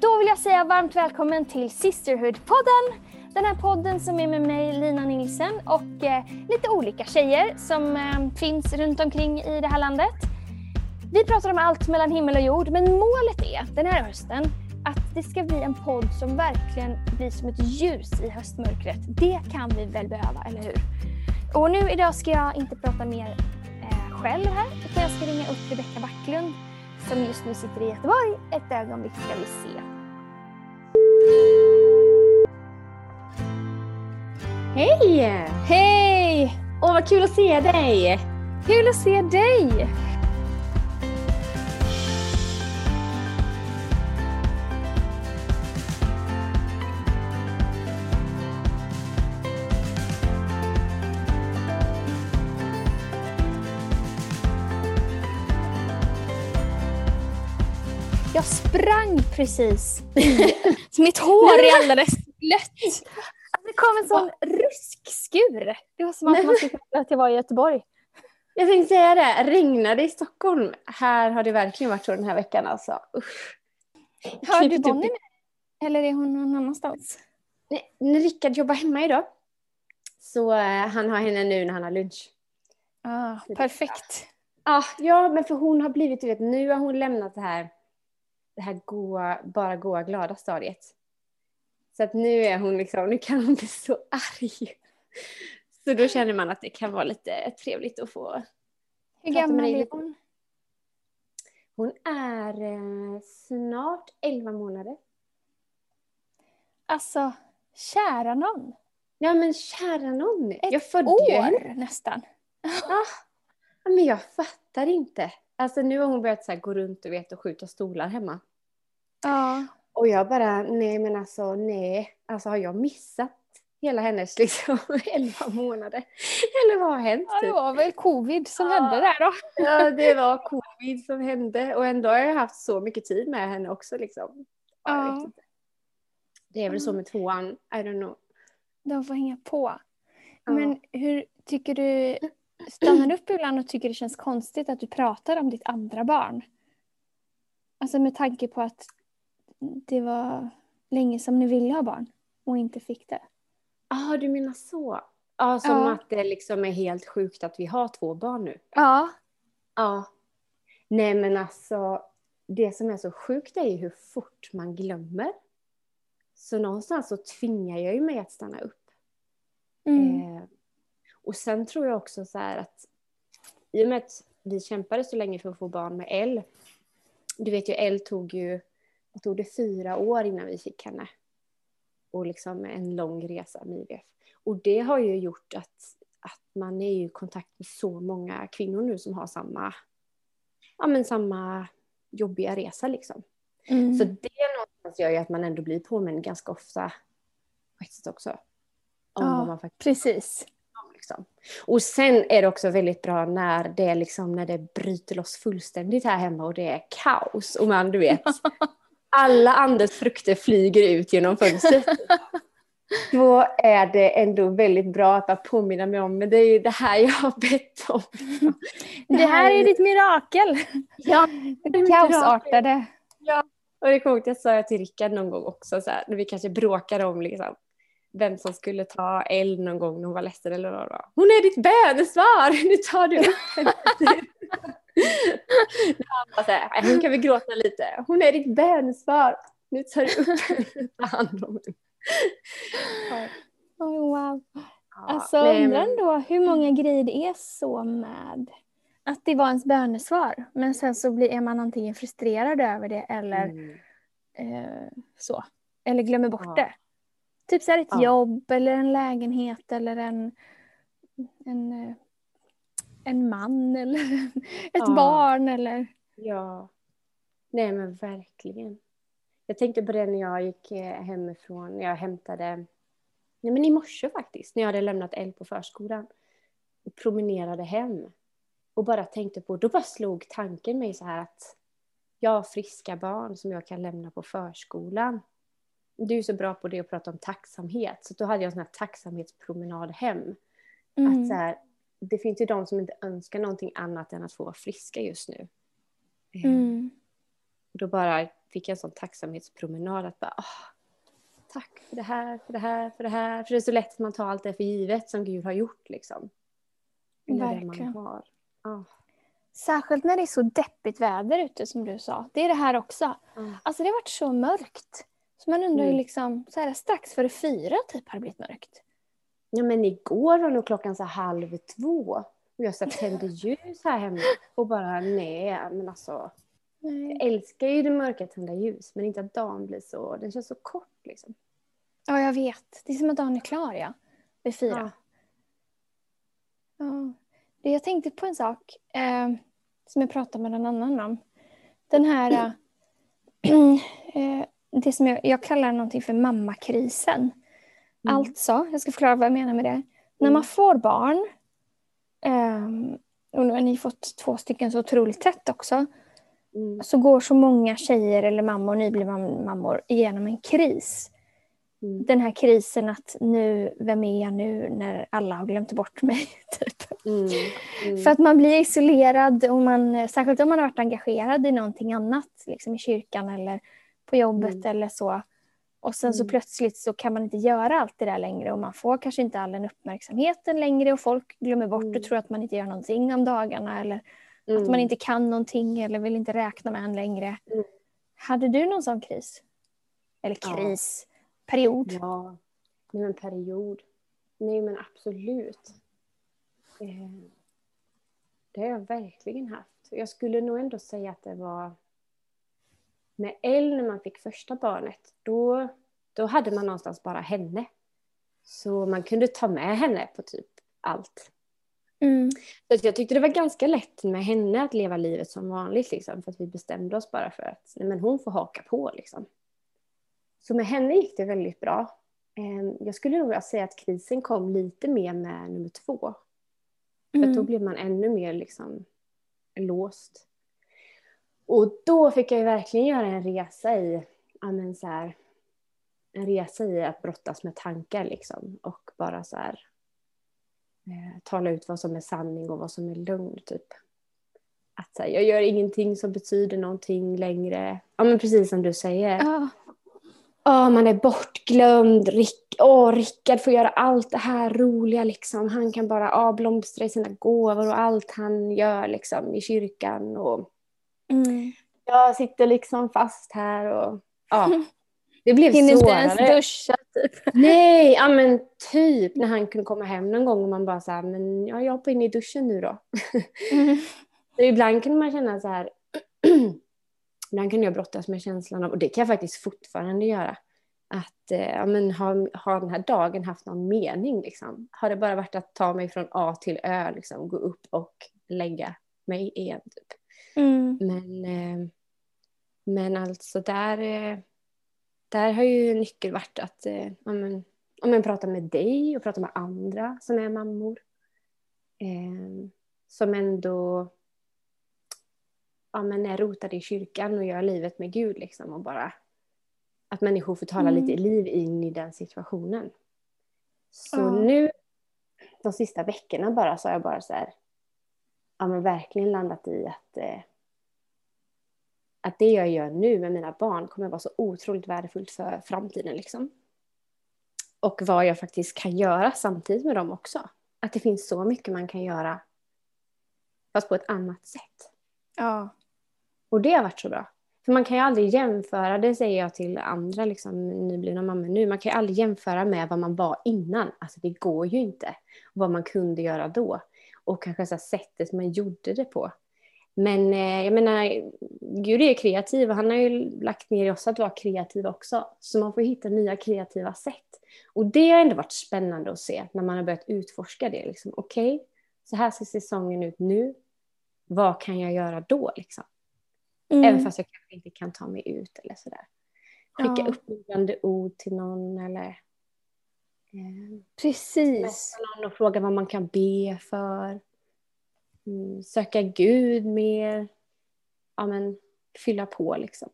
Då vill jag säga varmt välkommen till Sisterhood-podden. Den här podden som är med mig Lina Nilsen och eh, lite olika tjejer som eh, finns runt omkring i det här landet. Vi pratar om allt mellan himmel och jord men målet är den här hösten att det ska bli en podd som verkligen blir som ett ljus i höstmörkret. Det kan vi väl behöva, eller hur? Och nu idag ska jag inte prata mer eh, själv här utan jag ska ringa upp Rebecka Backlund som just nu sitter i Göteborg. Ett ögonblick ska vi se. Hej! Hej! Åh, vad kul att se dig! Kul att se dig! Precis. Mitt hår är alldeles blött. Det kom en sån ruskskur. Det var som att man skulle att jag var i Göteborg. Jag tänkte säga det, regnade i Stockholm. Här har det verkligen varit så den här veckan alltså. Usch. Har du Bonnie med? Eller är hon någon annanstans? Nej, Rickard jobbar hemma idag. Så eh, han har henne nu när han har lunch. Ah, perfekt. Ah, ja, men för hon har blivit, du vet, nu har hon lämnat det här, det här goa, bara goa, glada stadiet. Så att nu är hon liksom, nu kan hon bli så arg. Så då känner man att det kan vara lite trevligt att få Hur gammal är hon? Hon är eh, snart 11 månader. Alltså, kära någon. Ja men kära nån. Ett jag födde ju. År nästan. Ja, men jag fattar inte. Alltså nu har hon börjat så här, gå runt och, vet, och skjuta stolar hemma. Ja. Och jag bara, nej men alltså nej. Alltså har jag missat hela hennes liksom 11 månader? Eller vad har hänt? ja, det Typ? var väl covid som Ja. hände där då. Ja, det var covid som hände. Och ändå har jag haft så mycket tid med henne också liksom. Ja. Det är väl så med tvåan, I don't know. De får hänga på. Men hur tycker du, stannar upp ibland och tycker det känns konstigt att du pratar om ditt andra barn? Alltså med tanke på att det var länge som ni ville ha barn och inte fick det. Ja, ah, du menar så. Ja, som Ja. att det liksom är helt sjukt att vi har två barn nu. Ja. Ja. Nej men alltså, det som är så sjukt är ju hur fort man glömmer. Så någonstans så tvingar jag ju mig att stanna upp. Mm. Eh, och sen tror jag också så här att i och med att vi kämpade så länge för att få barn med Elle. Du vet ju, Elle tog ju, vad tog det, fyra år innan vi fick henne. Och liksom en lång resa med IVF. Och det har ju gjort att, att man är i kontakt med så många kvinnor nu som har samma, ja men samma jobbiga resa liksom. Mm. Så det någonstans gör ju att man ändå blir påmind ganska ofta på ett sätt också. Om Ja. vad man faktiskt Precis. Liksom. Och sen är det också väldigt bra när det, är liksom, när det bryter loss fullständigt här hemma och det är kaos. Och man, du vet, alla andras frukter flyger ut genom fönstret. Då är det ändå väldigt bra att bara påminna mig om, men det är ju det här jag har bett om. Det här är ditt mirakel. Ja, Det kaosartade. och det kommer jag ihåg att jag sa till Rickard någon gång också, så här, när vi kanske bråkade om liksom, vem som skulle ta eld någon gång när hon var ledsen eller vad det. Hon är ditt bönesvar, nu tar du upp henne. Han bara så här, "Nej, Hon kan vi gråta lite. Hon är ditt bönesvar, nu tar du upp henne. Ta hand om henne. Ja, Oh, wow. Alltså undrar ändå hur många grejer det är så med att det var ens bönesvar. Men sen så blir, är man antingen frustrerad över det eller Mm. eh, så. Eller glömmer bort Ja. det. Typ så ett Ja. jobb eller en lägenhet eller en, en, eh, en man eller ett Ja. barn eller... Ja. Nej men verkligen. Jag tänkte på det när jag gick eh, hemifrån, när jag hämtade, nej men i morse faktiskt, när jag hade lämnat Elle på förskolan. Och promenerade hem. Och bara tänkte på, då bara slog tanken mig så här att jag har friska barn som jag kan lämna på förskolan. Du är så bra på det att prata om tacksamhet, så då hade jag en sån här tacksamhetspromenad hem. Mm. Att så här, det finns ju de som inte önskar någonting annat än att få vara friska just nu. Eh, Mm. och då bara fick jag en sån tacksamhetspromenad att bara, oh, tack för det här, för det här, för det här. För det är så lätt att man tar allt det för givet som Gud har gjort liksom. Verkligen. Man har. Oh. Särskilt när det är så deppigt väder ute som du sa. Det är det här också. Mm. Alltså det har varit så mörkt. Så man undrar ju Mm. liksom, så här, strax före fyra typ har det blivit mörkt. Ja men igår var nog klockan så halv två. Och jag så tände ljus här hemma. Och bara nej, men alltså. Nej. Jag älskar ju det mörka tända ljus. Men inte att dagen blir så, den känns så kort liksom. Ja, jag vet. Det är som att dagen är klar, ja. Vid fyra. Ja. Ja. Jag tänkte på en sak eh, som jag pratade med någon annan om. Den här... Eh, eh, det som jag, jag kallar någonting för mammakrisen. Mm. Alltså, jag ska förklara vad jag menar med det. När Mm. man får barn, ehm, och nu har ni fått två stycken så otroligt tätt också, Mm. så går så många tjejer eller mammor, nyblivna mammor, igenom en kris. Mm. Den här krisen att nu, vem är jag nu när alla har glömt bort mig? Typ. Mm. Mm. För att man blir isolerad, och man, särskilt om man har varit engagerad i någonting annat, liksom i kyrkan eller på jobbet Mm. eller så. Och sen så Mm. plötsligt så kan man inte göra allt det där längre och man får kanske inte all den uppmärksamheten längre och folk glömmer bort Mm. och tror att man inte gör någonting om dagarna eller att Mm. man inte kan någonting eller vill inte räkna med en längre. Mm. Hade du någon sån kris? Eller Ja. kris? Period? Ja, nej men period. Nej men absolut. Eh, det har jag verkligen haft. Jag skulle nog ändå säga att det var med Elle när man fick första barnet. Då, då hade man någonstans bara henne. Så man kunde ta med henne på typ allt. Mm. Så jag tyckte det var ganska lätt med henne att leva livet som vanligt. Liksom, för att vi bestämde oss bara för att nej, men hon får haka på. Liksom. Så med henne gick det väldigt bra. Ehm, Jag skulle nog säga att krisen kom lite mer med nummer två. För då Mm. blev man ännu mer liksom låst. Och då fick jag ju verkligen göra en resa i, ja men så här, en resa i att brottas med tankar liksom. Och bara så här, eh, tala ut vad som är sanning och vad som är lögn typ. Att så här, jag gör ingenting som betyder någonting längre. Ja men precis som du säger. Ja. Åh, man är bortglömd. Rick, åh, Rickard får göra allt det här roliga. Liksom. Han kan bara avblomstra i sina gåvor och allt han gör liksom, i kyrkan. Och Mm. jag sitter liksom fast här. Och, ja. Det blev Hinner inte ens svårare. duscha typ. Nej, ja men typ när han kunde komma hem någon gång och man bara så här, men ja, jag hoppar in i duschen nu då. Mm. Så ibland kunde man känna så här, ibland kunde jag brottas med känslan av, och det kan jag faktiskt fortfarande göra, att eh, ja, men har, har den här dagen haft någon mening? Liksom? Har det bara varit att ta mig från A till Ö, liksom, gå upp och lägga mig igen? Typ. Mm. Men, eh, men alltså där, eh, där har ju nyckeln varit att eh, ja, men, ja, men prata med dig och prata med andra som är mammor. Eh, som ändå ja, men är rotade i kyrkan och gör livet med Gud. Liksom, och bara att människor får tala Mm. lite liv in i den situationen. Så Ja. nu, de sista veckorna bara, så har jag bara så här, ja men verkligen landat i att, eh, att det jag gör nu med mina barn kommer vara så otroligt värdefullt för framtiden. Liksom. Och vad jag faktiskt kan göra samtidigt med dem också. Att det finns så mycket man kan göra, fast på ett annat sätt. Ja. Och det har varit så bra. För man kan ju aldrig jämföra, det säger jag till andra liksom, nyblivna mammor nu, man kan ju aldrig jämföra med vad man var innan. Alltså det går ju inte. Och vad man kunde göra då. Och kanske så här, sättet man gjorde det på. Men eh, jag menar, Gud är ju kreativ och han har ju lagt ner i oss att vara kreativa också. Så man får hitta nya kreativa sätt. Och det har ändå varit spännande att se när man har börjat utforska det. Liksom. Okej, så här ser säsongen ut nu. Vad kan jag göra då? Liksom? Mm. Även fast jag kanske inte kan ta mig ut eller sådär. Skicka Ja. uppmuntrande ord till någon eller Precis. någon och fråga vad man kan be för. Mm, söka Gud mer. Ja men fylla på liksom.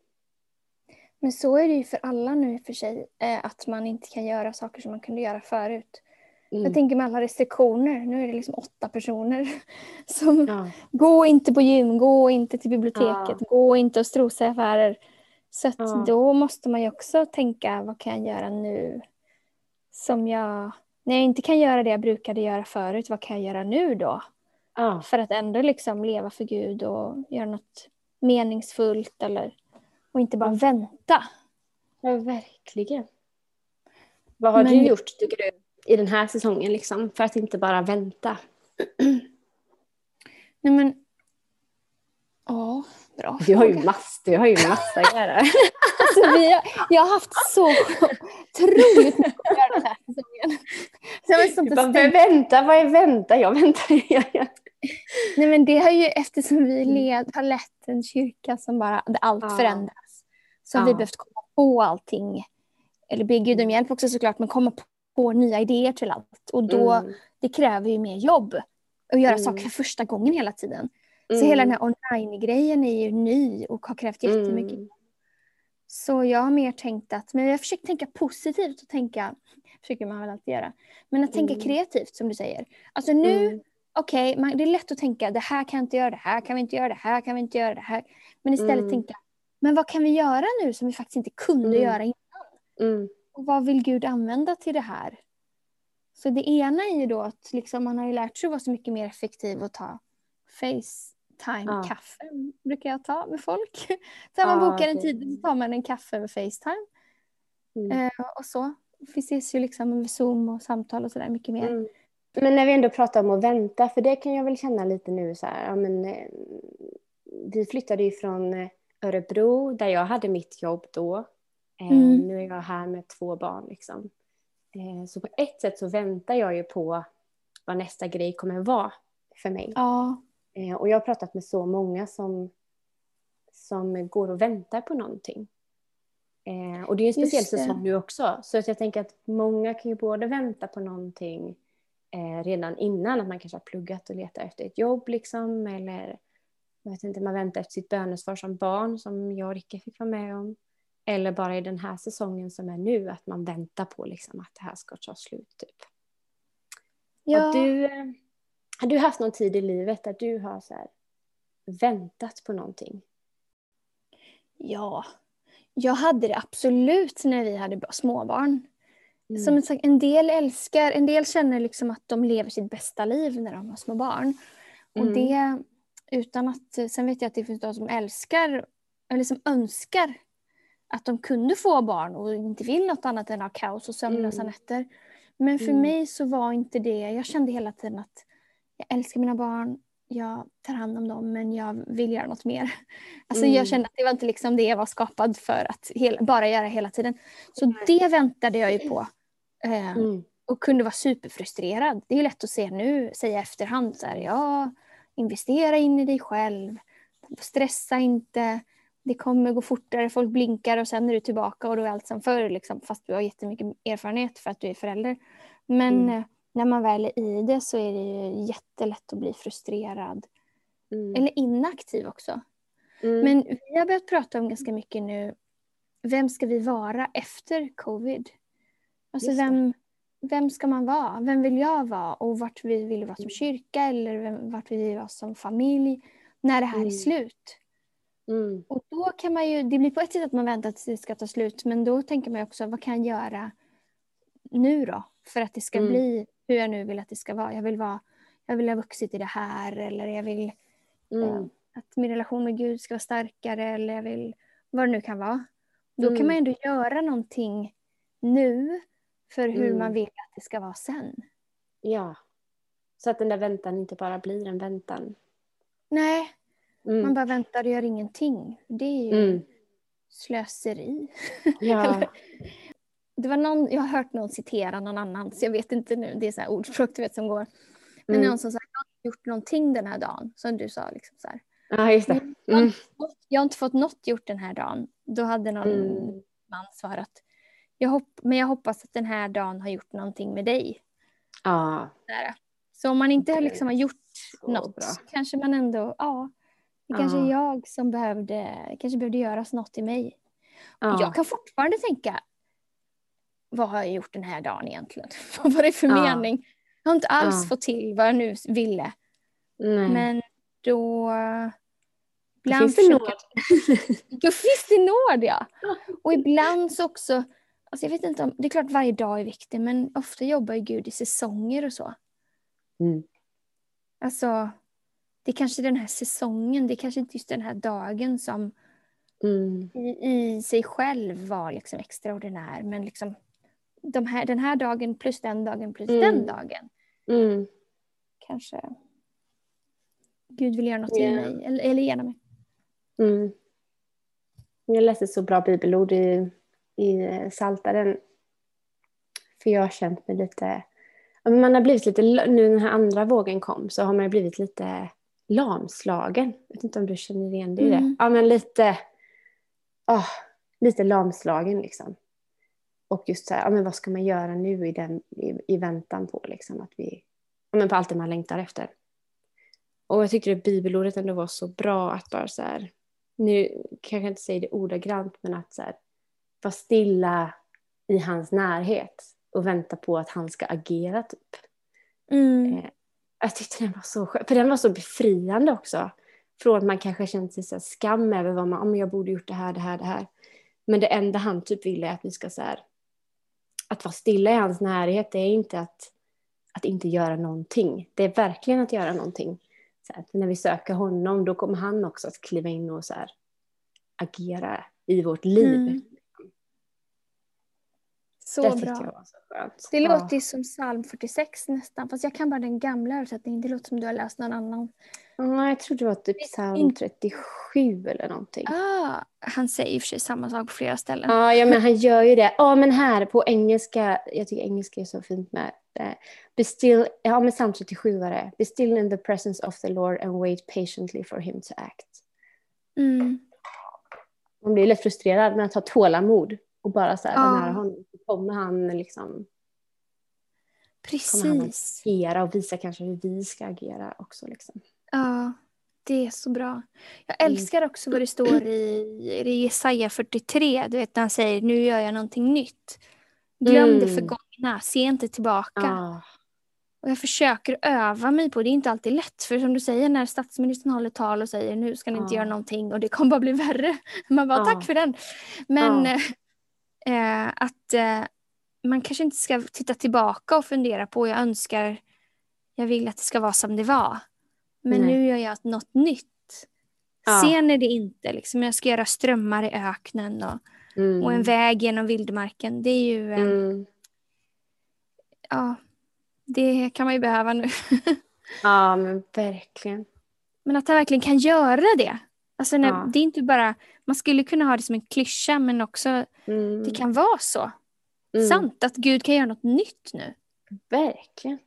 Men så är det ju för alla nu för sig. Eh, att man inte kan göra saker som man kunde göra förut. Mm. Jag tänker med alla restriktioner. Nu är det liksom åtta personer. Som Ja. gå inte på gym, gå inte till biblioteket, gå inte och strosa i affärer. Så Ja. då måste man ju också tänka, vad kan jag göra nu? Som jag, när jag inte kan göra det jag brukade göra förut, vad kan jag göra nu då? Ja. För att ändå liksom leva för Gud och göra något meningsfullt eller och inte bara vänta. ja, verkligen. Vad har Men- du gjort, tycker du, i den här säsongen liksom, för att inte bara vänta? Nej men, ja, bra Du har ju massor, du har ju massa att göra. Alltså, vi har, jag har haft så otroligt mycket att göra den här säsongen. Så jag har stått Du och bara, stängt. "Men vänta, vad är vänta? Jag väntar. Nej men det har ju eftersom vi led, har lett en kyrka som bara, där allt Ja. förändras. Så har vi behövt komma på allting. Eller be Gud om hjälp också såklart, men komma på nya idéer till allt. Och då, Mm. det kräver ju mer jobb. Att göra Mm. saker för första gången hela tiden. Så Mm. hela den här online-grejen är ju ny och har krävt jättemycket. Mm. Så jag har mer tänkt att, men jag har försökt tänka positivt och tänka, försöker man väl alltid göra. Men att tänka Mm. kreativt som du säger. Alltså nu, Mm. okej, man- det är lätt att tänka det här kan jag inte göra, det här kan vi inte göra, det här kan vi inte göra, det här. Men istället Mm. tänka, men vad kan vi göra nu som vi faktiskt inte kunde Mm. göra innan? Mm. Och vad vill Gud använda till det här? Så det ena är ju då att liksom man har lärt sig att vara så mycket mer effektiv och ta Facetime-kaffe brukar jag ta med folk. Så man Ja, bokar en tid så tar man en kaffe över Facetime. Mm. Eh, och så. Vi ses ju liksom över Zoom och samtal och sådär mycket mer. Mm. Men när vi ändå pratar om att vänta, för det kan jag väl känna lite nu så här, ja, men, eh, vi flyttade ju från eh, Örebro där jag hade mitt jobb då. Eh, Mm. Nu är jag här med två barn liksom. Eh, så på ett sätt så väntar jag ju på vad nästa grej kommer vara för mig. Ja, och jag har pratat med så många som, som går och väntar på någonting. Eh, och det är en speciell säsong nu också. Så att jag tänker att många kan ju både vänta på någonting eh, redan innan, att man kanske har pluggat och letar efter ett jobb liksom, eller jag vet inte, man väntar efter sitt bönesvar som barn, som jag och Rickard fick vara med om. Eller bara i den här säsongen som är nu, att man väntar på liksom, att det här ska ta slut. Typ. ja. Har, du, eh, har du haft någon tid i livet där du har så här, väntat på någonting? ja. Jag hade det absolut när vi hade småbarn. Mm. Som sagt, en del älskar, en del känner liksom att de lever sitt bästa liv när de har små barn. Och Mm. det utan att, sen vet jag att det finns de som älskar, eller som önskar att de kunde få barn och inte vill något annat än att ha kaos och sömnlösa Mm. nätter. Men för Mm. mig så var inte det, jag kände hela tiden att jag älskar mina barn, jag tar hand om dem men jag vill göra något mer. Alltså Mm. jag kände att det var inte liksom det jag var skapad för att hel, bara göra hela tiden. Så det väntade jag ju på. Eh, Mm. och kunde vara superfrustrerad. Det är lätt att se nu, säga efterhand så här, ja, investera in i dig själv, stressa inte, det kommer gå fortare, folk blinkar och sen är du tillbaka och då är allt som förr, liksom, fast du har jättemycket erfarenhet för att du är förälder. Men Mm. eh, när man väl är i det så är det ju jättelätt att bli frustrerad. Mm. Eller inaktiv också. Mm. Men vi har börjat prata om ganska mycket nu, vem ska vi vara efter covid? Alltså vem, vem ska man vara? Vem vill jag vara? Och vart vi vill vara som kyrka eller vem, vart vi vill vara som familj när det här Mm. är slut. Mm. Och då kan man ju, det blir på ett sätt att man väntar tills det ska ta slut men då tänker man ju också vad kan jag göra nu då? För att det ska Mm. bli hur jag nu vill att det ska vara. Jag vill, vara, jag vill ha vuxit i det här eller jag vill Mm. Eh, att min relation med Gud ska vara starkare eller jag vill vad det nu kan vara. Då Mm. kan man ändå göra någonting nu för hur Mm. man vill att det ska vara sen. Ja. Så att den där väntan inte bara blir en väntan. Nej, Mm. man bara väntar och gör ingenting. Det är ju Mm. slöseri. Ja. Det var någon, jag har hört någon citera någon annan, så jag vet inte nu, det är så här ordspråk du vet som går. Men Mm. någon som sa, jag har gjort någonting den här dagen, som du sa. Liksom så här. ja, just det. Jag, har Mm. inte fått, jag har inte fått något gjort den här dagen. Då hade någon Mm. man svarat, jag hopp, men jag hoppas att den här dagen har gjort någonting med dig. Där. Så om man inte liksom har gjort så något bra. så kanske man ändå, ja, det kanske är jag som behövde, kanske behövde göras något i mig. Ja. Jag kan fortfarande tänka, vad har jag gjort den här dagen egentligen? vad var det för Ja. mening? Jag har inte alls Ja. fått till vad jag nu ville. Nej. Men då, ibland finns det nåd. Då finns det nåd ja. Och ibland så också, alltså jag vet inte om, det är klart varje dag är viktig men ofta jobbar ju Gud i säsonger och så. Mm. Alltså, det är kanske den här säsongen, det är kanske inte just den här dagen som Mm. i, i sig själv var liksom extraordinär men liksom de här, den här dagen plus den dagen plus Mm. den dagen Mm. kanske Gud vill göra något i Ja. mig eller, eller genom mig. Mm. Jag läste så bra bibelord i, i eh, Saltaren. För jag har känt mig lite... Man har blivit lite... Nu när den här andra vågen kom så har man blivit lite lamslagen. Jag vet inte om du känner igen dig i det? Mm. Ja, men lite... ah, lite lamslagen liksom. Och just så här, ja, men vad ska man göra nu i, den, i, i väntan på liksom att vi... Ja, men på allt det man längtar efter. Och jag tyckte det bibelordet ändå var så bra att bara så här, nu kanske jag inte säger det ordagrant, men att så här, vara stilla i hans närhet och vänta på att han ska agera typ. Mm. Eh, Jag tyckte den var så skön, för den var så befriande också. Från att man kanske känt sig så skam över vad man, oh, men jag borde gjort det här, det här, det här. Men det enda han typ vill är att vi ska så här, att vara stilla i hans närhet, det är inte att, att inte göra någonting. Det är verkligen att göra någonting. Så här, när vi söker honom, då kommer han också att kliva in och så här, agera i vårt liv. Mm. Så det bra. jag så skönt. Det Ja. låter ju som psalm 46 nästan, fast jag kan bara den gamla översättningen. Det låter som du har läst någon annan. Ja, jag tror det var typ psalm in- 37 eller någonting. Ah, han säger i och för sig samma sak på flera ställen. Ja, ja, men han gör ju det. Ja, men här på engelska, jag tycker engelska är så fint med det. Be still, ja, men psalm 37 var det. Be still in the presence of the Lord and wait patiently for him to act. Mm. Man blir lätt frustrerad, men att ha tålamod och bara så här, vara nära honom. Kommer han liksom, kommer han Precis. agera och visa kanske hur vi ska agera också. Liksom. Ja, det är så bra. Jag Mm. älskar också vad det står i, i Jesaja 43. Du vet när han säger nu gör jag någonting nytt. Glöm det Mm. förgångna, se inte tillbaka. Ah, Och jag försöker öva mig på det. Det är inte alltid lätt. För som du säger när statsministern håller tal och säger nu ska ni inte Ja. göra någonting och det kommer bara bli värre. Man bara Ja. tack för den. Men Ja. eh, att eh, man kanske inte ska titta tillbaka och fundera på jag önskar, jag vill att det ska vara som det var. Men Nej. nu gör jag något nytt. Ja. Sen är det inte liksom, jag ska göra strömmar i öknen och, mm, och en väg genom vildmarken. Det är ju, mm. ja, det kan man ju behöva nu. Ja, men verkligen. Men att han verkligen kan göra det. Alltså när, Ja. Det är inte bara, man skulle kunna ha det som en klyscha men också Mm, det kan vara så. mm. Sant att Gud kan göra något nytt nu. Verkligen.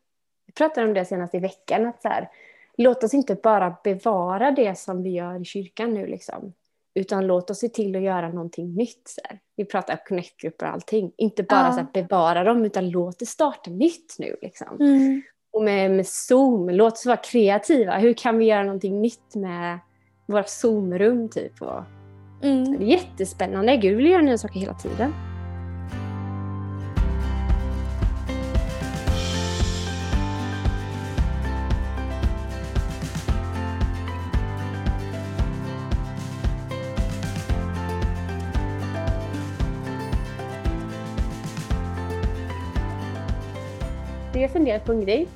Vi pratade om det senast i veckan. Att så här, låt oss inte bara bevara det som vi gör i kyrkan nu. Liksom, utan låt oss se till att göra någonting nytt. Så här. Vi pratar connect-grupper och allting. Inte bara Ja. så här, bevara dem, utan låt det starta nytt nu. Liksom. Mm. Och med, med Zoom, låt oss vara kreativa. Hur kan vi göra någonting nytt med våra Zoom-rum? Typ? Och Mm. det är jättespännande. Gud vill göra nya saker hela tiden. Jag funderat på en grej.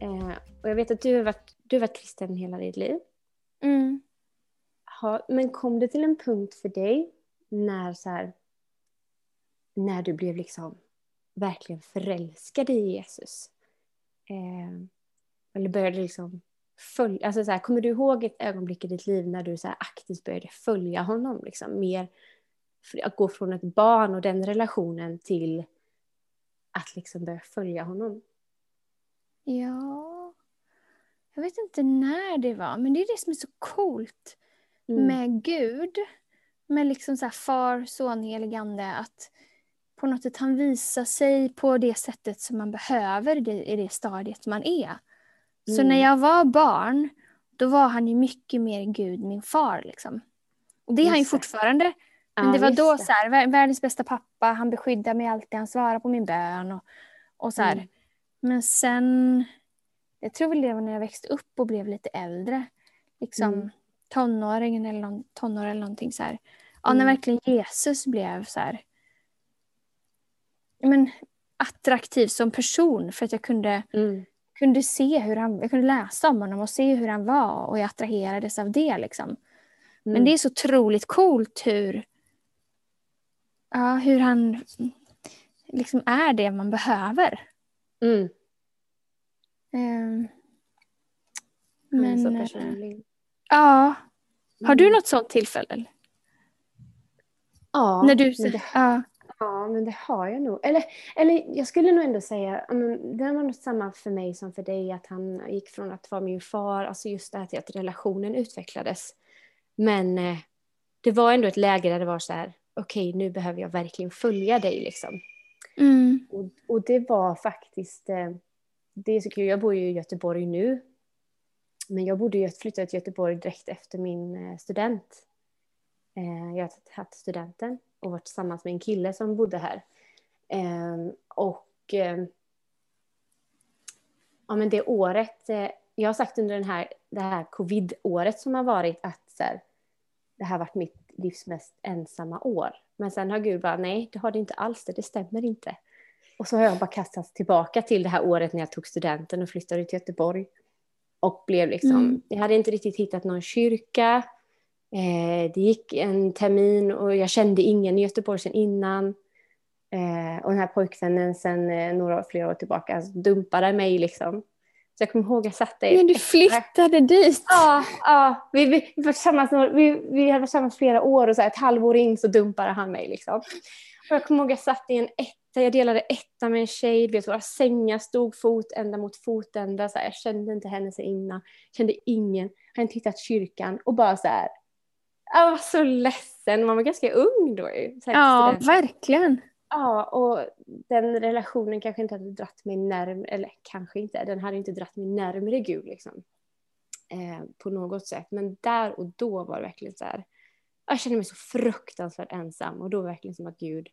Eh, och jag vet att du har varit, du har varit kristen hela ditt liv. Mm. Ha, men kom det till en punkt för dig när, så här, när du blev liksom verkligen förälskad i Jesus? Eh, eller började liksom följa, alltså så här, kommer du ihåg ett ögonblick i ditt liv när du så här aktivt började följa honom? Liksom, mer, att gå från ett barn och den relationen till att liksom börja följa honom. Ja, jag vet inte när det var, men det är det som är så coolt Mm. med Gud. Med liksom så här far, son, heligande. Att på något sätt han visar sig på det sättet som man behöver i det, i det stadiet man är. Så Mm. när jag var barn, då var han ju mycket mer Gud, min far. Liksom. Och det är han ju fortfarande. Men det var då så här, vär- världens bästa pappa, han beskyddar mig alltid, han svarar på min bön. Och, och så här. Mm. Men sen, jag tror väl det var när jag växte upp och blev lite äldre. Liksom, Mm. tonåringen eller någon, tonår eller någonting så här. Ja, Mm. när verkligen Jesus blev så här men, attraktiv som person för att jag kunde, Mm. kunde se hur han, jag kunde läsa om honom och se hur han var och jag attraherades av det liksom. Men Mm. det är så otroligt coolt hur, ja, hur han liksom är det man behöver. Mm. Han är så men, eh, personlig. ja. Har du Mm. något sånt tillfälle? Ja, När du, men det, ja. ja, men det har jag nog. Eller, eller jag skulle nog ändå säga, men det var nog samma för mig som för dig, att han gick från att vara min far, alltså just det här till att relationen utvecklades. Men eh, det var ändå ett läge där det var så här, okej nu behöver jag verkligen följa dig liksom. Mm. Och, och det var faktiskt, eh, det är så kul, jag bor ju i Göteborg nu. Men jag bodde, jag flyttade till Göteborg direkt efter min eh, student. Eh, jag har tagit studenten och varit tillsammans med en kille som bodde här. Eh, och ja, men det året, jag har sagt under den här, det här covid-året som har varit att så här, det här har varit mitt livs mest ensamma år. Men sen har Gud bara, nej det har det inte alls, det, det stämmer inte. Och så har jag bara kastats tillbaka till det här året när jag tog studenten och flyttade till Göteborg. Och blev liksom, Mm. jag hade inte riktigt hittat någon kyrka. Eh, det gick en termin och jag kände ingen i Göteborg sen innan. Eh, och den här pojkvännen sen eh, några flera år tillbaka alltså, dumpade mig liksom. Så jag kommer ihåg jag satt där. Men du flyttade dit? Ja, ja. Vi, vi, vi, var vi, vi hade varit tillsammans flera år och så här, ett halvår in så dumpade han mig. Liksom. Och jag kommer ihåg jag satt i en etta, jag delade etta med en tjej, vet, våra sängar stod fotända mot fotända. Så här, jag kände inte henne sen innan, kände ingen, hade inte hittat kyrkan och bara så här. Jag var så ledsen, man var ganska ung då ju. Ja, verkligen. Ja, och den relationen kanske inte hade dratt mig närmare, eller kanske inte, den hade inte dratt mig närmare Gud liksom. Eh, på något sätt. Men där och då var det verkligen så här, jag kände mig så fruktansvärt ensam och då var det verkligen som att Gud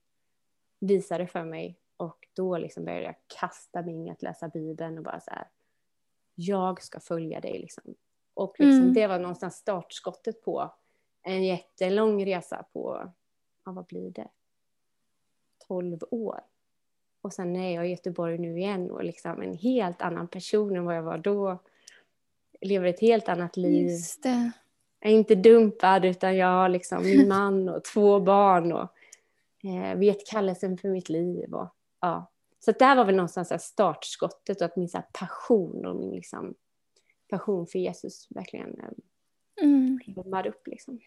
visade för mig och då liksom började jag kasta mig in att läsa Bibeln och bara så här, jag ska följa dig liksom. Och liksom, Mm. det var någonstans startskottet på en jättelång resa på, ja vad blir det? 12 år. Och sen är jag i Göteborg nu igen och liksom en helt annan person än vad jag var då. Jag lever ett helt annat liv. Just det. Jag är inte dumpad utan jag har liksom min man och två barn och eh, vet kallelsen för mitt liv. Och, ja. Så att där var väl någonstans här startskottet och att min så här passion och min liksom, passion för Jesus verkligen eh, Mm. blommade upp. Liksom.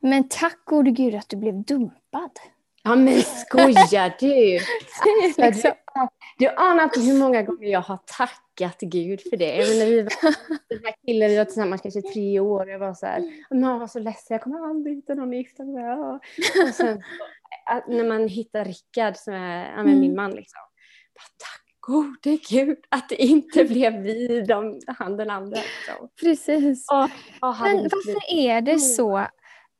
Men tack gode gud att du blev dumpad. Ja men skojar du? Alltså, du, du anar inte hur många gånger jag har tackat Gud för det. Jag menar, vi var, den här killen, vi var tillsammans kanske tre år och jag var så här, han var så ledsen, jag kommer aldrig hitta någon att gifta mig med. Och sen när man hittar Rickard som är ja, min Mm. man liksom, bara, tack gode Gud att det inte blev vi, de, han den andra. Liksom. Precis. Och, och Men varför är det så,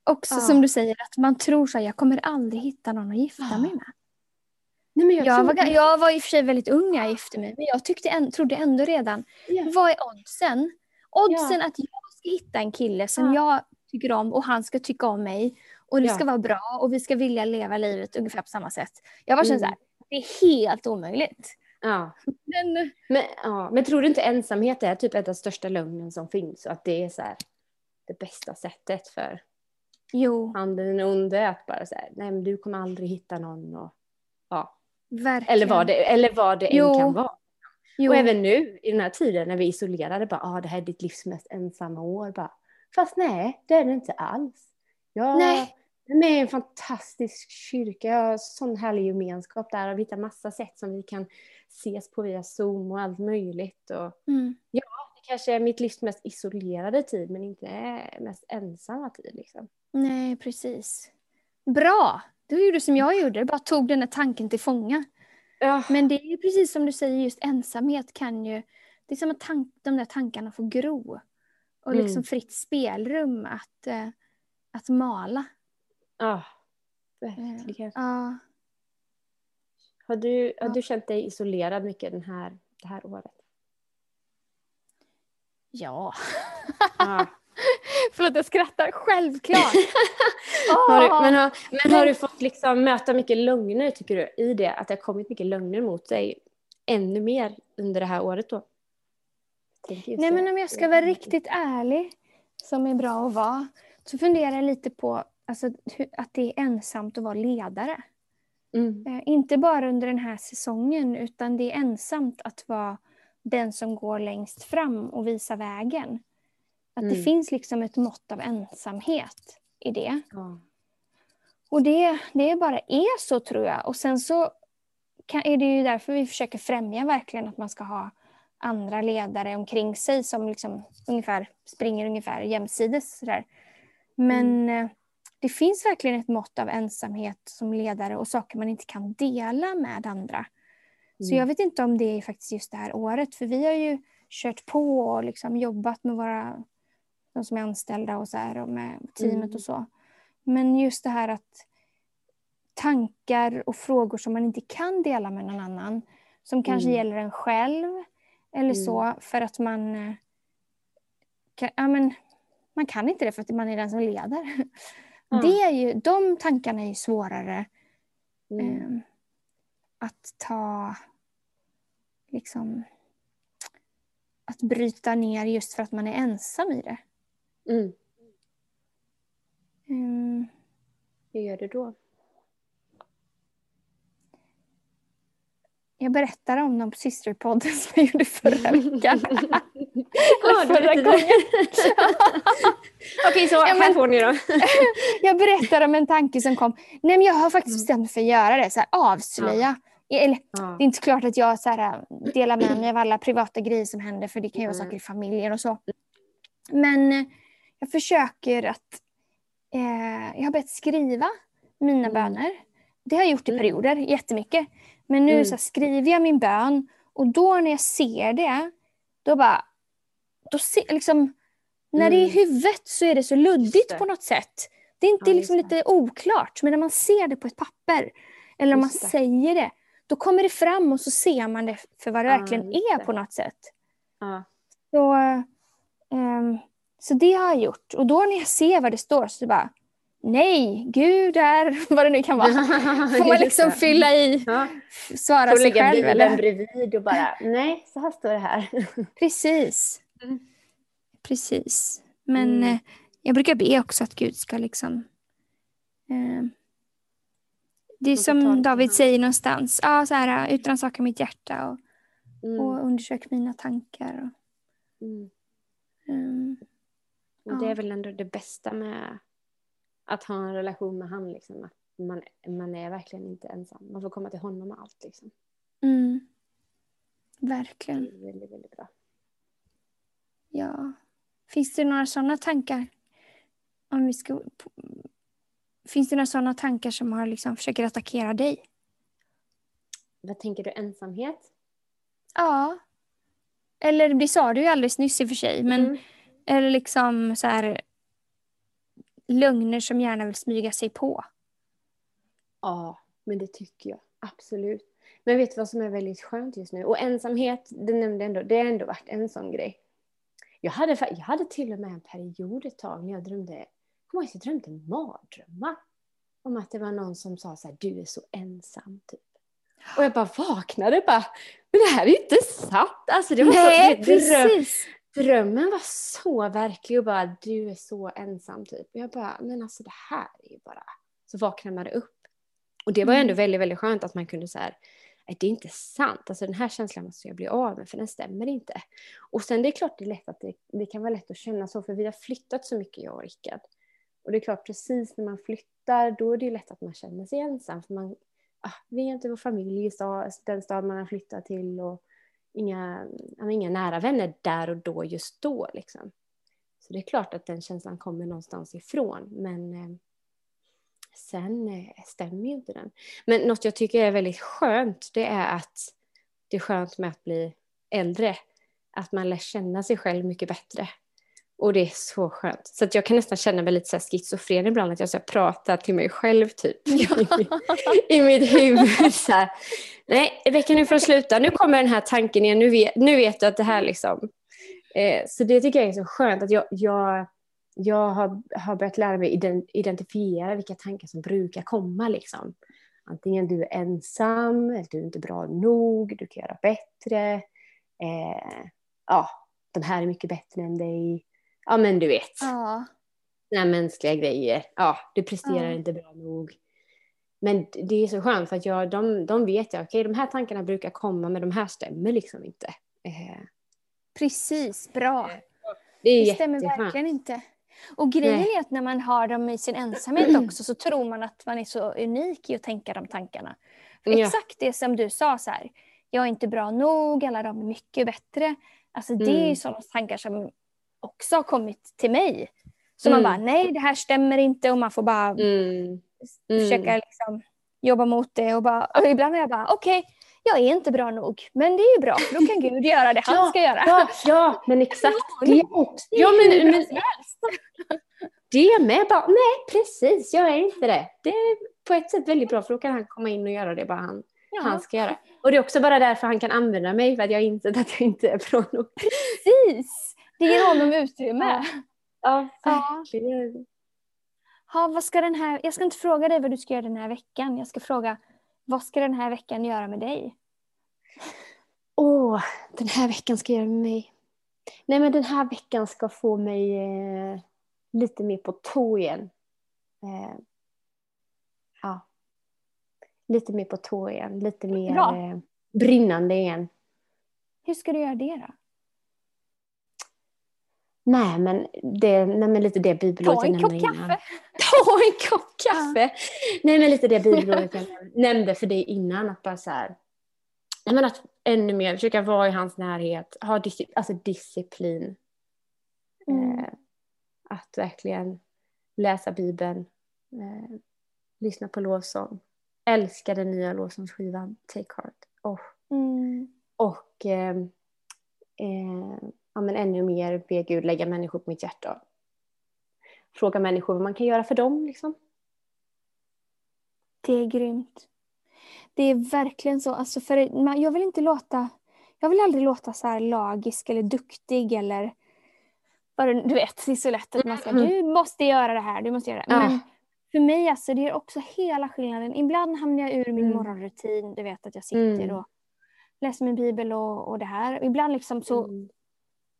också Ja. som du säger, att man tror så här, jag kommer aldrig hitta någon att gifta Ja. mig med. Nej, men jag, Jag var, jag var i och för sig väldigt ung när jag gifte mig, men jag tyckte en, trodde ändå redan, Ja. vad är oddsen? Oddsen att jag ska hitta en kille som jag tycker om och han ska tycka om mig och det ska vara bra och vi ska vilja leva livet ungefär på samma sätt. Jag var Mm. så här, det är helt omöjligt. Ja. Men, Men, ja, men tror du inte ensamhet är typ ett av de största lögnen som finns och att det är så här, det bästa sättet för jo, han den onde att bara säga nej men du kommer aldrig hitta någon och ja. verkligen. Eller vad det, eller vad det Jo. än kan vara. jo. Och även nu i den här tiden när vi är isolerade bara ah, det här är ditt livs mest ensamma år bara. Fast nej, det är det inte alls. Jag Nej. är med i en fantastisk kyrka, jag har sån härlig gemenskap där och vi hittar massa sätt som vi kan ses på via Zoom och allt möjligt. Och Mm. det kanske är mitt livs mest isolerade tid men inte mest ensamma tid. Liksom. Nej, precis. Bra! Du gjorde som jag gjorde, bara tog den här tanken till fånga. Ja, Men det är ju precis som du säger, just ensamhet kan ju... Det är som att tank, de där tankarna får gro. Och liksom Mm. fritt spelrum att, eh, att mala. ja, verkligen. Ja. Har, du, har Ja. du känt dig isolerad mycket den här, det här året? Ja. Ja. Förlåt, jag skrattar. Självklart! har du, men, har, men har du fått liksom möta mycket lögner, tycker du, i det? Att det har kommit mycket lögner mot dig ännu mer under det här året då? Nej, men om jag ska vara riktigt ärlig, som är bra att vara, så funderar jag lite på alltså, att det är ensamt att vara ledare. Mm. Eh, inte bara under den här säsongen, utan det är ensamt att vara den som går längst fram och visar vägen. Att mm. det finns liksom ett mått av ensamhet i det. Ja. Och det, det bara är så tror jag. Och sen så kan, är det ju därför vi försöker främja verkligen att man ska ha andra ledare omkring sig som liksom ungefär springer ungefär jämsides. Sådär. Men mm. Eh, det finns verkligen ett mått av ensamhet som ledare och saker man inte kan dela med andra. Mm. Så jag vet inte om det är faktiskt just det här året, för vi har ju kört på och liksom jobbat med våra de som är anställda och, så här, och med teamet mm. och så. Men just det här att tankar och frågor som man inte kan dela med någon annan, som kanske mm. gäller en själv eller mm. så, för att man eh, kan, ja, men, man kan inte det för att man är den som leder. Mm. Det är ju, de tankarna är ju svårare eh, att ta, liksom, att bryta ner just för att man är ensam i det. Mm. Mm. Hur gör du då? Jag berättar om dem på systerpodden som jag gjorde förra veckan. ja, förra gången. Okej, så ja, här får ni då. jag berättar om en tanke som kom. Nej, men jag har faktiskt mm. bestämt mig för att göra det. Så här, avslöja. Ja. Eller, ja. Det är inte klart att jag så här, delar med mig av alla privata grejer som händer för det kan ju vara saker i familjen och så. Men jag försöker att... Eh, jag har börjat skriva mina mm. böner. Det har jag gjort i mm. perioder, jättemycket. Men nu mm. så skriver jag min bön och då när jag ser det, då bara... Då se, liksom, när mm. det är i mm. huvudet så är det så luddigt på något sätt. Det är inte ja, liksom lite oklart, men när man ser det på ett papper eller om man det. säger det, då kommer det fram och så ser man det för vad det ja, verkligen är på något sätt. Ja. Så, um, så det har jag gjort. Och då när jag ser vad det står så bara, nej, Gud är, vad det nu kan vara. Får man liksom fylla i, ja. svara sig själv. Får lägga bredvid och bara, nej, så här står det här. Precis. Mm. Precis. Men mm. eh, jag brukar be också att Gud ska liksom eh, det är som David säger någonstans, ja, så här, utrannsaka mitt hjärta och, mm. och undersök mina tankar. Och, mm. um, och det är väl ändå det bästa med att ha en relation med han. Liksom. Att man, man är verkligen inte ensam. Man får komma till honom med allt. Liksom. Mm. Verkligen. Det är väldigt, väldigt bra. Ja. Finns det några sådana tankar? Om vi ska... Finns det några sådana tankar som har liksom försöker attackera dig? Vad tänker du? Ensamhet? Ja. Eller det sa du ju alldeles nyss i och för sig. Men, mm. Eller liksom så här lögner som gärna vill smyga sig på. Ja, men det tycker jag. Absolut. Men vet du vad som är väldigt skönt just nu? Och ensamhet, det nämnde ändå, det har ändå varit en sån grej. Jag hade, jag hade till och med en period ett tag när jag drömde, jag jag drömde mardrömmar. Om att det var någon som sa så här, du är så ensam typ. Och jag bara vaknade bara, men det här är inte sant. Alltså det var Nej, så, precis drömmen var så verklig och bara du är så ensam typ. Och jag bara, men alltså det här är ju bara... Så vaknade man upp. Och det var ändå mm. väldigt, väldigt skönt att man kunde så här, det är inte sant, alltså den här känslan måste jag bli av med för den stämmer inte. Och sen det är klart det är lätt att det, det kan vara lätt att känna så för vi har flyttat så mycket jag och Rickard. Och det är klart precis när man flyttar då är det lätt att man känner sig ensam för man, ah, är inte vår familj i den stad man har flyttat till och inga, inga nära vänner där och då, just då. Liksom. Så det är klart att den känslan kommer någonstans ifrån. Men eh, sen eh, stämmer ju inte den. Men något jag tycker är väldigt skönt, det är att det är skönt med att bli äldre. Att man lär känna sig själv mycket bättre. Och det är så skönt. Så att jag kan nästan känna mig lite så schizofren ibland, att jag så pratar till mig själv typ. Ja. I mitt huvud. Så här. Nej, Rebecka nu får du sluta. Nu kommer den här tanken igen. Nu vet, nu vet du att det här liksom... Eh, så det tycker jag är så skönt att jag, jag, jag har, har börjat lära mig ident identifiera vilka tankar som brukar komma. Liksom. Antingen du är ensam, eller du är inte bra nog, du kan göra bättre. Eh, ja, de här är mycket bättre än dig. Ja, men du vet. Ja. Såna mänskliga grejer. Ja, du presterar Ja. inte bra nog. Men det är så skönt för att jag, de, de vet jag, okej de här tankarna brukar komma men de här stämmer liksom inte. Eh, Precis, bra. det är Det stämmer verkligen inte. Och grejen Nej. är att när man har dem i sin ensamhet också så tror man att man är så unik i att tänka de tankarna. För Ja. Exakt det som du sa så här, jag är inte bra nog, alla de är mycket bättre. Alltså det är ju Mm. sådana tankar som också har kommit till mig. Så man Mm. bara, nej det här stämmer inte och man får bara Mm. Mm. försöka liksom jobba mot det och bara, och ibland är jag bara, okej, jag är inte bra nog, men det är ju bra, för då kan Gud göra det han Ja, ska göra. Ja, ja, men exakt. Det är också, ja, men, men det med bara, nej precis, jag är inte det. Det är på ett sätt väldigt bra för då kan han komma in och göra det bara han, Ja. han ska göra. Och det är också bara därför han kan använda mig för att jag har insett att jag inte är bra nog. Precis! Det ger honom utrymme. Ja, Ja. verkligen. Ha, vad ska den här, jag ska inte fråga dig vad du ska göra den här veckan. Jag ska fråga vad ska den här veckan göra med dig? Åh, den här veckan ska göra med mig. Nej men den här veckan ska få mig eh, lite mer på tå igen. Eh, ja. Lite mer på tå igen. Lite mer eh, brinnande igen. Hur ska du göra det då? Nej men, det, nej, men lite det bibelordet jag nämnde innan. Ta en kopp kaffe! Nej men lite det bibelordet jag nämnde för dig innan. Att bara så här, nej, men att ännu mer försöka vara i hans närhet. Ha disci- alltså disciplin. Mm. Eh, att verkligen läsa Bibeln. Eh, lyssna på lovsång. Älska den nya lovsångsskivan Take Heart. Och, Mm. och eh, eh, ja, men ännu mer be Gud lägga människor på mitt hjärta. Fråga människor vad man kan göra för dem. Liksom. Det är grymt. Det är verkligen så. Alltså för man, jag vill inte låta... Jag vill aldrig låta så här lagisk eller duktig eller... Du vet, det är så lätt att man ska... Mm. Du måste göra det här, du måste göra det. Ja. Men för mig alltså, det är också hela skillnaden. Ibland hamnar jag ur min Mm. morgonrutin. Du vet att jag sitter Mm. och läser min bibel och, och det här. Ibland liksom så Mm.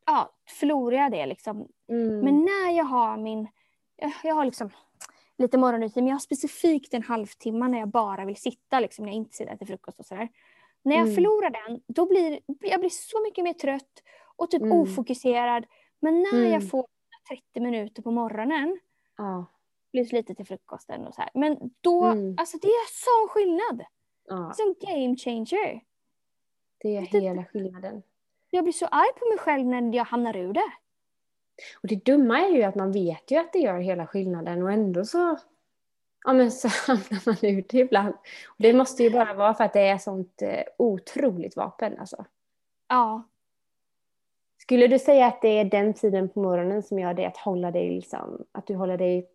Ja, förlorar jag det. Liksom. Mm. Men när jag har min... jag- Jag har liksom lite morgonrutin, men jag har specifikt en halvtimme när jag bara vill sitta, liksom, när jag inte sitter till frukost och sådär. När jag Mm. förlorar den, då blir jag blir så mycket mer trött och typ Mm. ofokuserad. Men när Mm. jag får 30 minuter på morgonen, ja. plus lite till frukosten och så här. Men då, Mm. alltså det är sån skillnad. ja, Som game changer. det är hela skillnaden. Jag blir så arg på mig själv när jag hamnar ur det. Och det dumma är ju att man vet ju att det gör hela skillnaden och ändå så, ja, men så hamnar man ut det ibland. Och det måste ju bara vara för att det är sånt eh, otroligt vapen. Alltså. Ja, Skulle du säga att det är den tiden på morgonen som gör det att hålla dig liksom, att du håller dig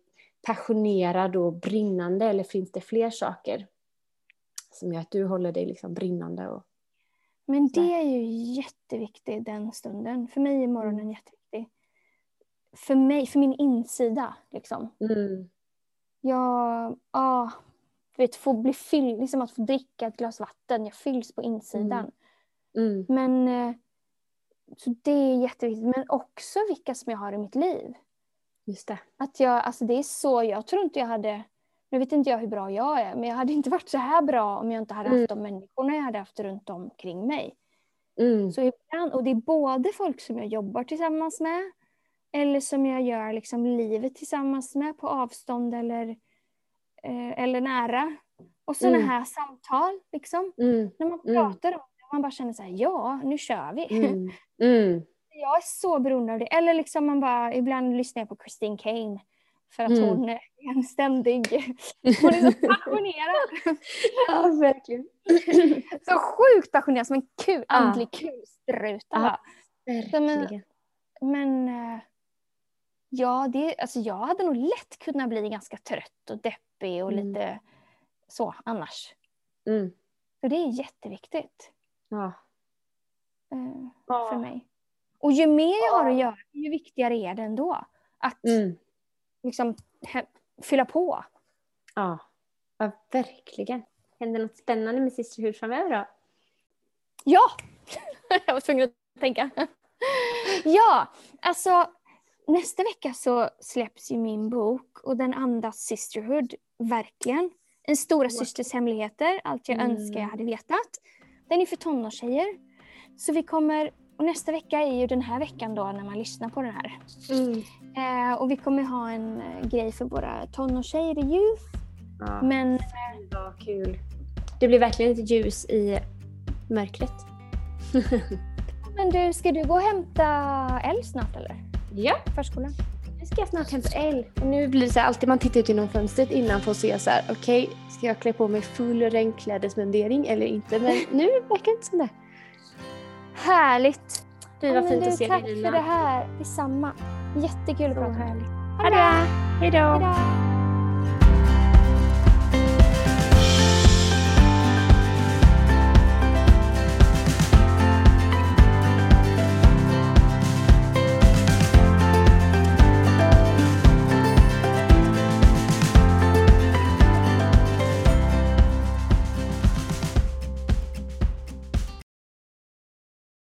passionerad och brinnande eller finns det fler saker som gör att du håller dig liksom brinnande? Och... Men det är ju jätteviktigt den stunden. För mig är morgonen Mm. jätteviktig. För mig, för min insida liksom. Mm. Jag, ah, du vet, få bli fylld, liksom att få dricka ett glas vatten. Jag fylls på insidan. Mm. Men eh, så det är jätteviktigt. Men också vilka som jag har i mitt liv. Just det. Att jag, alltså det är så, jag tror inte jag hade, nu vet inte jag hur bra jag är, men jag hade inte varit så här bra om jag inte hade haft de människorna jag hade haft runt omkring mig. Mm. Så ibland, och det är både folk som jag jobbar tillsammans med eller som jag gör liksom livet tillsammans med på avstånd eller, eh, eller nära. Och sådana Mm. här samtal, liksom. Mm. När man Mm. pratar om det, man bara känner så här, ja, nu kör vi. Mm. Mm. Jag är så beroende av det. Eller liksom man bara, ibland lyssnar jag på Christine Kane. För att Mm. hon är en ständig, hon är så passionerad. Ja, verkligen. så sjukt passionerad, som en kul, Ja. andlig kulspruta. Ja. bara. Verkligen. Men eh, ja, det, alltså jag hade nog lätt kunnat bli ganska trött och deppig och Mm. lite så annars. Mm. Så det är jätteviktigt Ja. eh, Ja. för mig. Och ju mer jag har att göra, ju viktigare är det ändå. att Mm. Liksom fylla på. Ja. ja, verkligen. Händer något spännande med Sisterhood framöver då? Ja! Jag var tvungen att tänka. ja, alltså nästa vecka så släpps ju min bok och den andas Sisterhood, verkligen. En stora systers hemligheter, allt jag Mm. önskar jag hade vetat. Den är för tonårstjejer. Så vi kommer, och nästa vecka är ju den här veckan då när man lyssnar på den här. Mm. Eh, och vi kommer ha en eh, grej för våra tonårstjejer i youth. Ja, Men vad kul. Det blir verkligen lite ljus i mörkret. Men du, ska du gå och hämta Elle snart eller? Ja, Förskolan? nu ska jag snart hämta El. Och nu blir det så här, alltid man tittar ut genom fönstret innan för att se så här, okej, ska jag klä på mig full regnklädesmundering eller inte? Men nu verkar det inte som det. Härligt! Du, Ja, vad fint du, att se Tack dig för det här. Detsamma. Jättekul att prata med dig. Hej då! Hejdå!